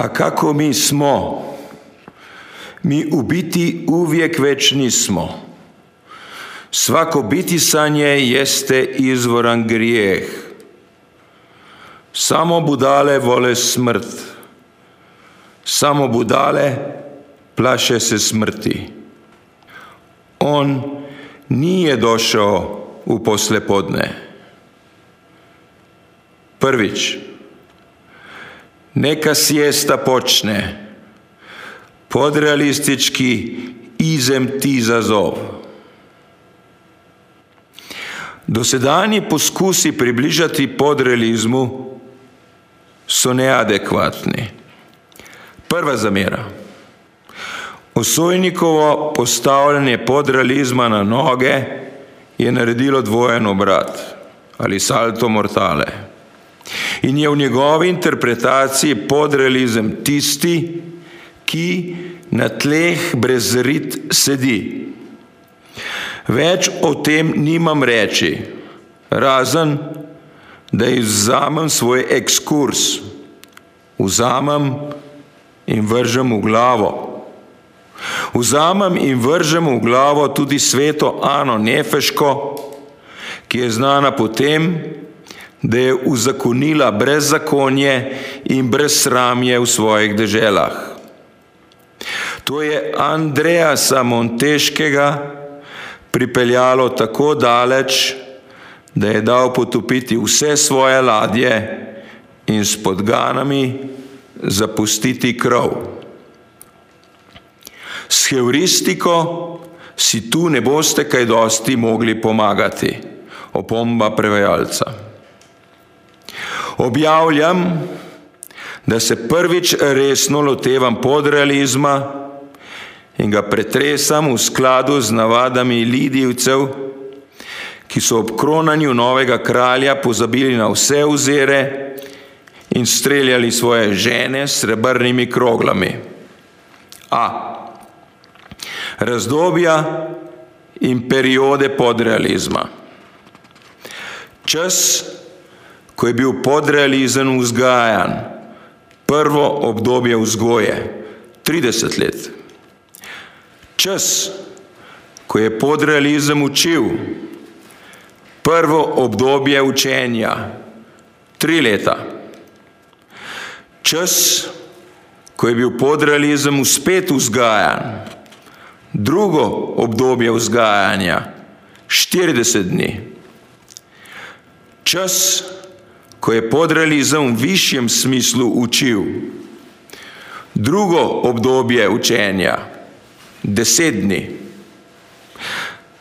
A kako mi smo? Mi u biti uvijek već nismo. Svako bitisanje jeste izvoran grijeh. Samo budale vole smrt. Samo budale plaše se smrti. On nije došao u poslepodne. Prvić, neka sjesta počne, podrealistički izem ti zazov. Dosedanji poskusi približati podrealizmu so neadekvatni. Prva zamera. Osojnikovo postavljanje podrealizma na noge je naredilo dvojen obrat ali salto mortale. In je v njegovi interpretaciji podrealizem tisti, ki na tleh brez rit sedi. Več o tem nimam reči, razen da izzamem svoj ekskurs, vzamem in vržem v glavo. Vzamem in vržem v glavo tudi sveto Ano Nefeško, ki je znana potem, da je uzakonila brezzakonje in brezsramje v svojih deželah. To je Andreasa Monteškega pripeljalo tako daleč, da je dal potopiti vse svoje ladje in s podganami zapustiti krov. S heuristiko si tu ne boste kaj dosti mogli pomagati, opomba prevajalca. Objavljam, da se prvič resno lotevam podrealizma in ga pretresam v skladu z navadami Lidijevcev, ki so ob kronanju novega kralja pozabili na vse ozere in streljali svoje žene s srebrnimi kroglami. A. Razdobja in periode podrealizma. Čas, ko je bil podrealizem vzgajan, prvo obdobje vzgoje, 30 let. Čas, ko je podrealizem učil, prvo obdobje učenja, tri leta. Čas, ko je bil podrealizem spet vzgajan, drugo obdobje vzgajanja, 40 dni. Čas, ko je podrealizem v višjem smislu učil, drugo obdobje učenja, deset dni.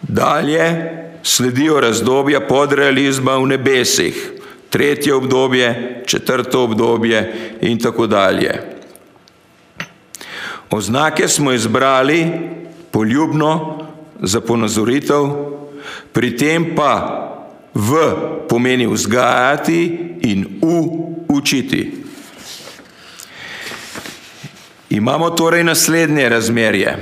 Dalje sledijo razdobja podrealizma v nebesih, tretje obdobje, četrto obdobje in tako dalje. Oznake smo izbrali poljubno za ponazoritev, pri tem pa v pomeni vzgajati in u učiti. Imamo torej naslednje razmerje.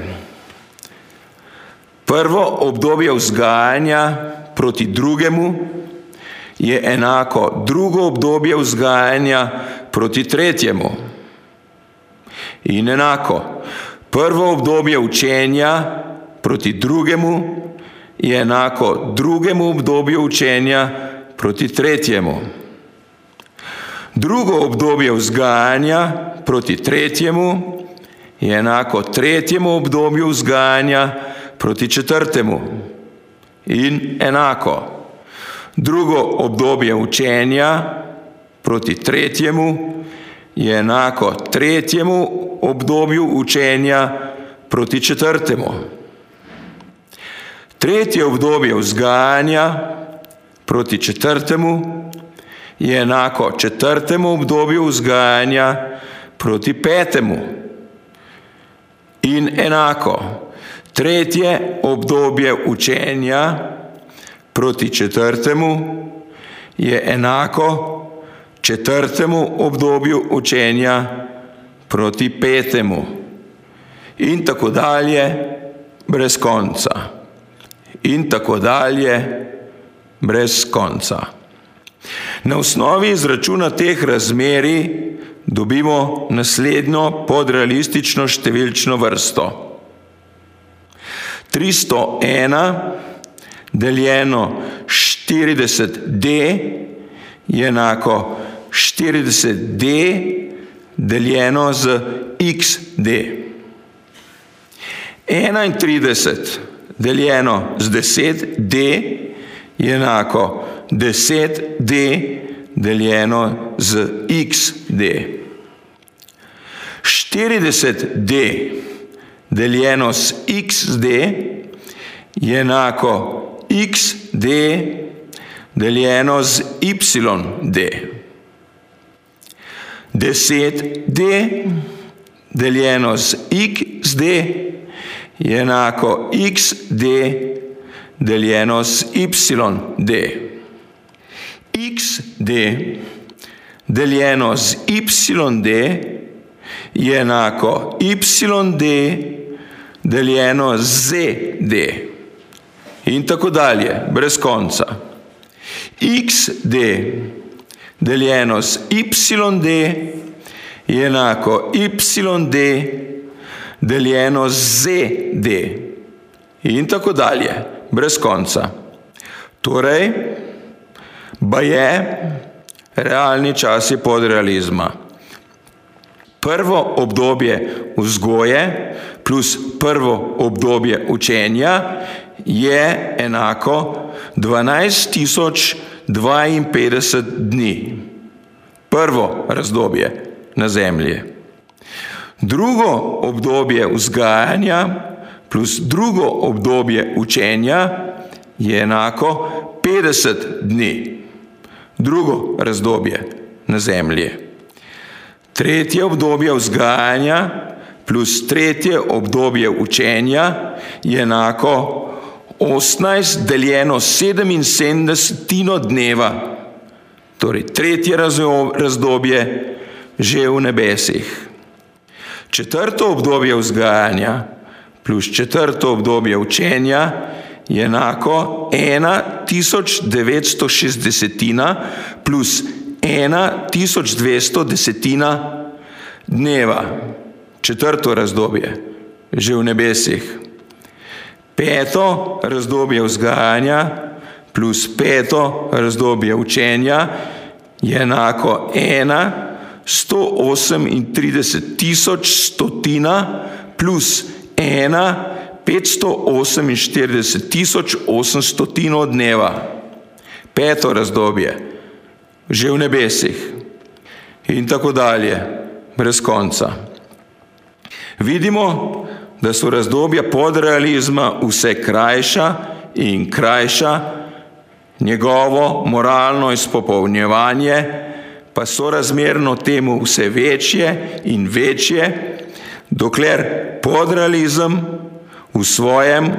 Prvo obdobje vzgajanja proti drugemu je enako drugo obdobje vzgajanja proti tretjemu. In enako prvo obdobje učenja proti drugemu je enako drugemu obdobju učenja proti tretjemu. Drugo obdobje vzgajanja proti tretjemu je enako tretjemu obdobju vzgajanja proti četrtemu. In enako. Drugo obdobje učenja proti tretjemu je enako tretjemu obdobju učenja proti četrtemu. Tretje obdobje vzgajanja proti četrtemu je enako četrtemu obdobju vzgajanja proti petemu. In enako tretje obdobje učenja proti četrtemu je enako četrtemu obdobju učenja proti petemu. In tako dalje brez konca. In tako dalje brez konca. Na osnovi izračuna teh razmeri dobimo naslednjo podrealistično številčno vrsto. 301 deljeno 40D je enako 40D deljeno z XD. 31 deljeno z 10D je enako 10D deljeno z XD. 40D deljeno s XD je enako XD deljeno z YD. 10D deljeno z XD je enako XD deljeno z YD. XD deljeno z YD je enako YD deljeno z ZD. In tako dalje, brez konca. XD deljeno z YD je enako YD deljeno z ZD. In tako dalje, brez konca. Torej, ba je realni časi podrealizma. Prvo obdobje vzgoje plus prvo obdobje učenja je enako 12.052 dni. Prvo razdobje na zemlji. Drugo obdobje vzgajanja plus drugo obdobje učenja je enako 50 dni. Drugo razdobje na zemlji. Tretje obdobje vzgajanja plus tretje obdobje učenja je enako 18 deljeno 77 dneva, torej tretje razdobje že v nebesih. Četrto obdobje vzgajanja plus četrto obdobje učenja je enako 1960 plus 1200 desetina dneva, četrto razdobje, že v nebesih. Peto razdobje vzgajanja plus peto razdobje učenja je enako ena 138 tisoč stotina plus ena 548 tisoč 800 dneva. Peto razdobje, že v nebesih in tako dalje, brez konca. Vidimo, da so razdobja podrealizma vse krajša in krajša, njegovo moralno izpopolnjevanje pa so razmerno temu vse večje in večje, dokler podrealizem v svojem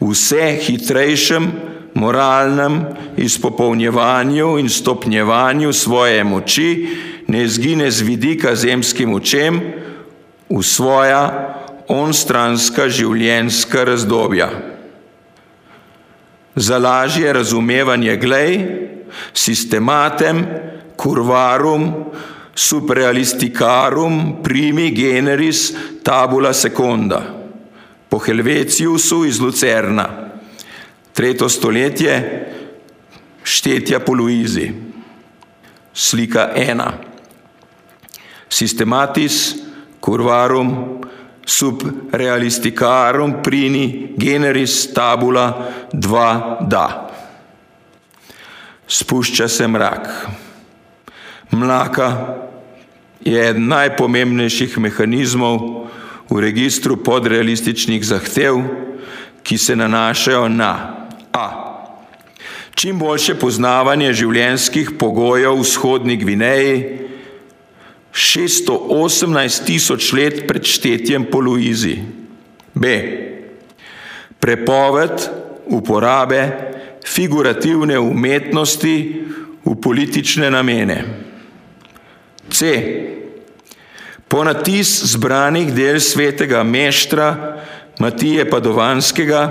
vse hitrejšem moralnem izpopolnjevanju in stopnjevanju svoje moči ne zgine z vidika zemskim očem v svoja onstranska življenjska razdobja. Za lažje razumevanje glej, sistematem, kurvarum, superrealisticarum primi generis tabula seconda, po Helveciusu iz Lucerna, tretje stoletje, štetja po Luizi, slika ena. Systematis curvarum sub realisticarum prini generis tabula dva da. Spušča se mrak. Mlaka je eden najpomembnejših mehanizmov v registru podrealističnih zahtev, ki se nanašajo na a. Čim boljše poznavanje življenjskih pogojev v vzhodni Gvineji, 618 tisoč let pred štetjem po Luizi. B. Prepoved uporabe figurativne umetnosti v politične namene. C. Ponatis zbranih del svetega meštra Matije Padovanskega,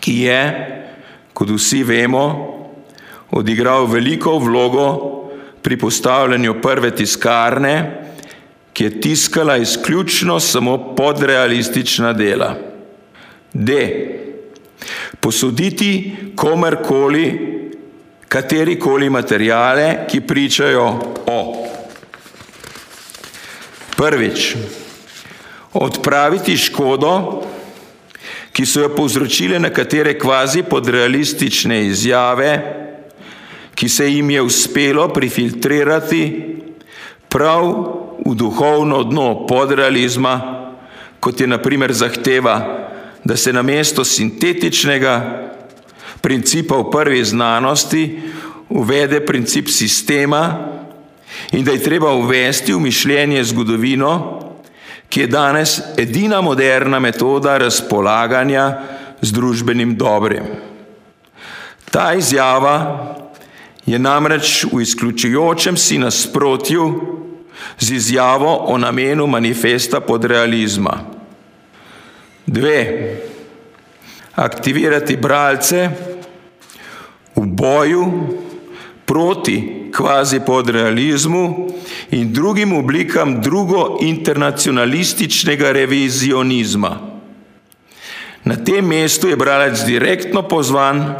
ki je, kot vsi vemo, odigral veliko vlogo pri postavljanju prve tiskarne, ki je tiskala izključno samo podrealistična dela. D. Posuditi komerkoli, katerikoli materijale, ki pričajo. Prvič, odpraviti škodo, ki so jo povzročile nekatere kvazi podrealistične izjave, ki se jim je uspelo prifiltrirati prav v duhovno dno podrealizma, kot je naprimer zahteva, da se na mesto sintetičnega principa v prvi znanosti uvede princip sistema in da je treba uvesti v mišljenje zgodovino, ki je danes edina moderna metoda razpolaganja z družbenim dobrim. Ta izjava je namreč v izključujočem si nasprotju z izjavo o namenu manifesta podrealizma. Dve. Aktivirati bralce v boju proti kvazi podrealizmu in drugim oblikam drugo internacionalističnega revizionizma. Na tem mestu je bralec direktno pozvan,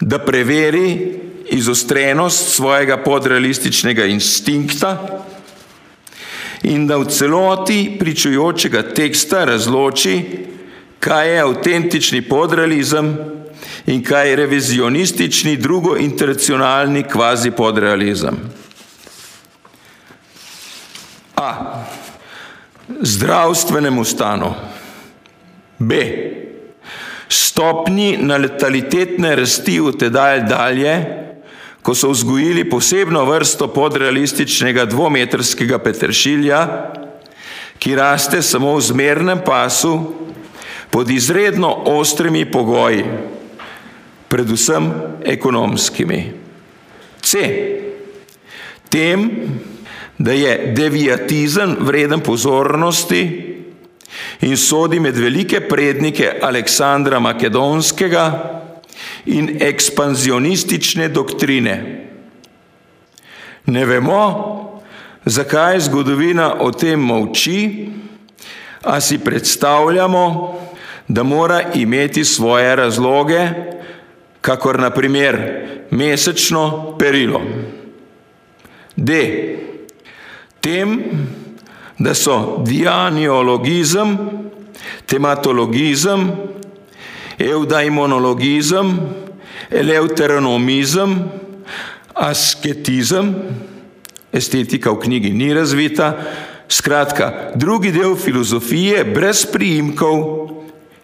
da preveri izostrenost svojega podrealističnega instinkta in da v celoti pričujočega teksta razloči, kaj je avtentični podrealizem in kaj je revizionistični drugointernacionalni kvazi podrealizem. A. Zdravstvenemu stanu. B. Stopni natalitetne rasti v tedaj dalje, ko so vzgojili posebno vrsto podrealističnega dvometrskega peteršilja, ki raste samo v zmernem pasu pod izredno ostrimi pogoji, predvsem ekonomskimi. C. Tem, da je deviatizem vreden pozornosti in sodi med velike prednike Aleksandra Makedonskega in ekspanzionistične doktrine. Ne vemo, zakaj zgodovina o tem molči, a si predstavljamo, da mora imeti svoje razloge, kakor na primer mesečno perilo. D tem, da so dianiologizem, tematologizem, eudaimonologizem, eleuteronomizem, asketizem, estetika v knjigi ni razvita, skratka, drugi del filozofije brez priimkov,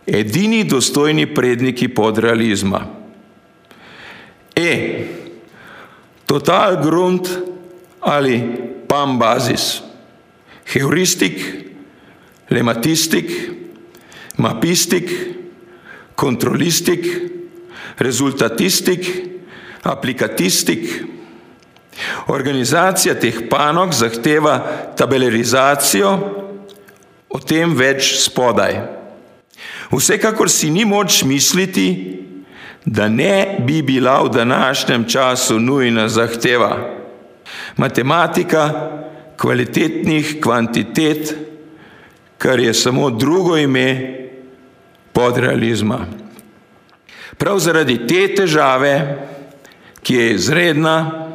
edini dostojni predniki podrealizma. E. Total grunt ali PAM bazis, heuristik, lematistik, mapistik, kontrolistik, rezultatistik, aplikatistik. Organizacija teh panog zahteva tabelarizacijo, o tem več spodaj. Vsekakor si ni moč misliti, da ne bi bila v današnjem času nujna zahteva matematika kvalitetnih kvantitet, kar je samo drugo ime podrealizma. Prav zaradi te težave, ki je izredna,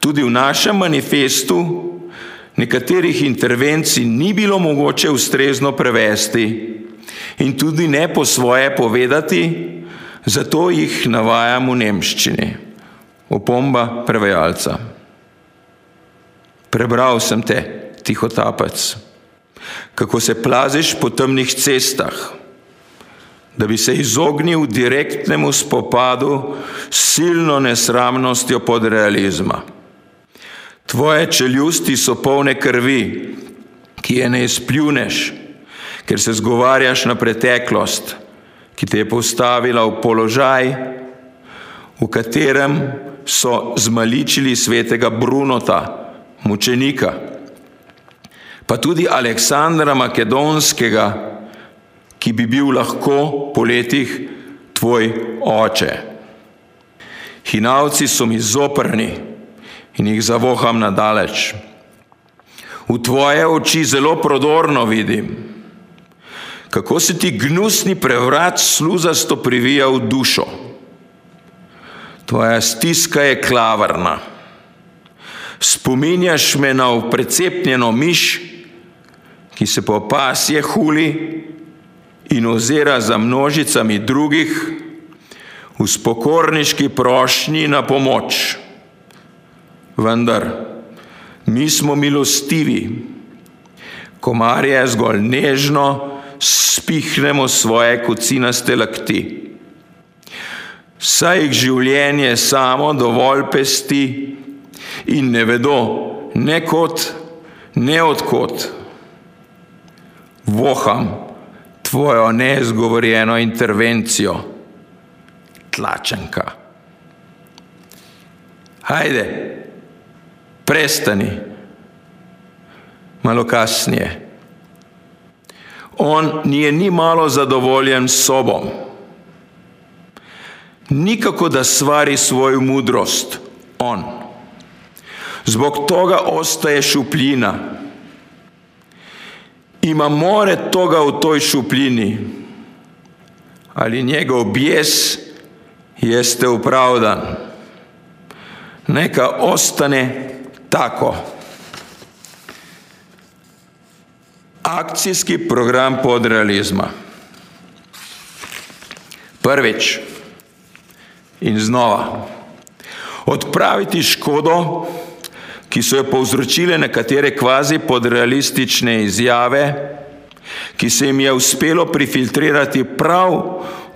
tudi v našem manifestu nekaterih intervencij ni bilo mogoče ustrezno prevesti in tudi ne po svoje povedati, zato jih navajam v nemščini. Opomba prevajalca. Prebral sem te, tihotapec, kako se plaziš po temnih cestah, da bi se izognil direktnemu spopadu s silno nesramnostjo podrealizma. Tvoje čeljusti so polne krvi, ki je ne izpljuneš, ker se zgovarjaš na preteklost, ki te je postavila v položaj, v katerem so zmaličili svetega Brunota, mučenika, pa tudi Aleksandra Makedonskega, ki bi bil lahko po letih tvoj oče. Hinavci so mi zoprni, in jih zavoham nadaleč. V tvoje oči zelo prodorno vidim, kako se ti gnusni prevrat sluzasto privija v dušo. Tvoja stiska je klavrna. Spominjaš me na precepnjeno miš, ki se po pasje huli in ozira za množicami drugih v spokorniški prošnji na pomoč. Vendar mi smo milostivi, komarje zgolj nežno spihnemo svoje kocinaste lakti. Saj jih življenje samo dovolj pesti in ne vedo ne kot, ne odkot. Voham tvojo neizgovorjeno intervencijo, tlačenka. Hajde, prestani, malo kasneje. On nije ni malo zadovoljen sobom. Nikako da stvari svoju mudrost, on. Zbog toga ostaje šupljina. Ima more toga u toj šupljini, ali njegov bijes jeste opravdan. Neka ostane tako. Akcijski program podrealizma. Prvič in znova. Odpraviti škodo, ki so jo povzročile nekatere kvazi podrealistične izjave, ki se jim je uspelo prifiltrirati prav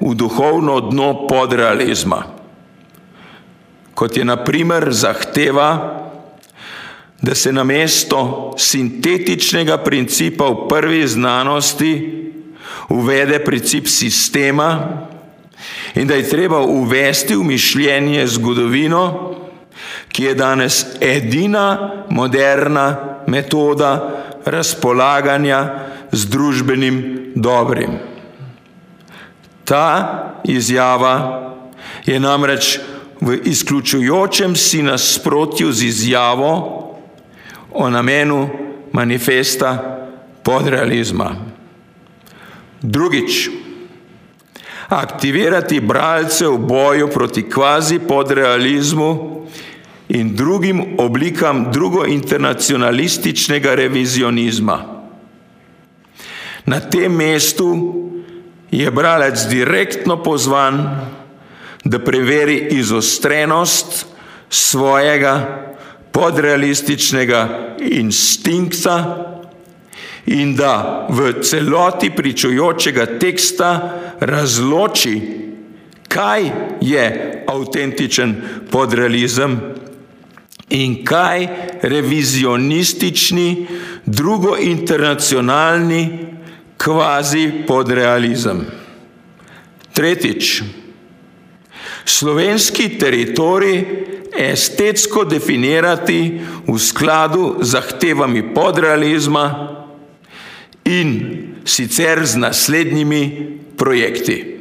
v duhovno dno podrealizma. Kot je na primer zahteva, da se na mesto sintetičnega principa v prvi znanosti uvede princip sistema in da je treba uvesti v mišljenje zgodovino, ki je danes edina moderna metoda razpolaganja z družbenim dobrim. Ta izjava je namreč v izključujočem si nasprotju z izjavo, o namenu manifesta podrealizma. Drugič, aktivirati bralce v boju proti kvazi podrealizmu in drugim oblikam drugointernacionalističnega revizionizma. Na tem mestu je bralec direktno pozvan, da preveri izostrenost svojega podrealističnega instinkta in da v celoti pričujočega teksta razloči, kaj je avtentičen podrealizem in kaj revizionistični, drugointernacionalni kvazi podrealizem. Tretjič, slovenski teritorij estetsko definirati v skladu z zahtevami podrealizma in sicer z naslednjimi projekti.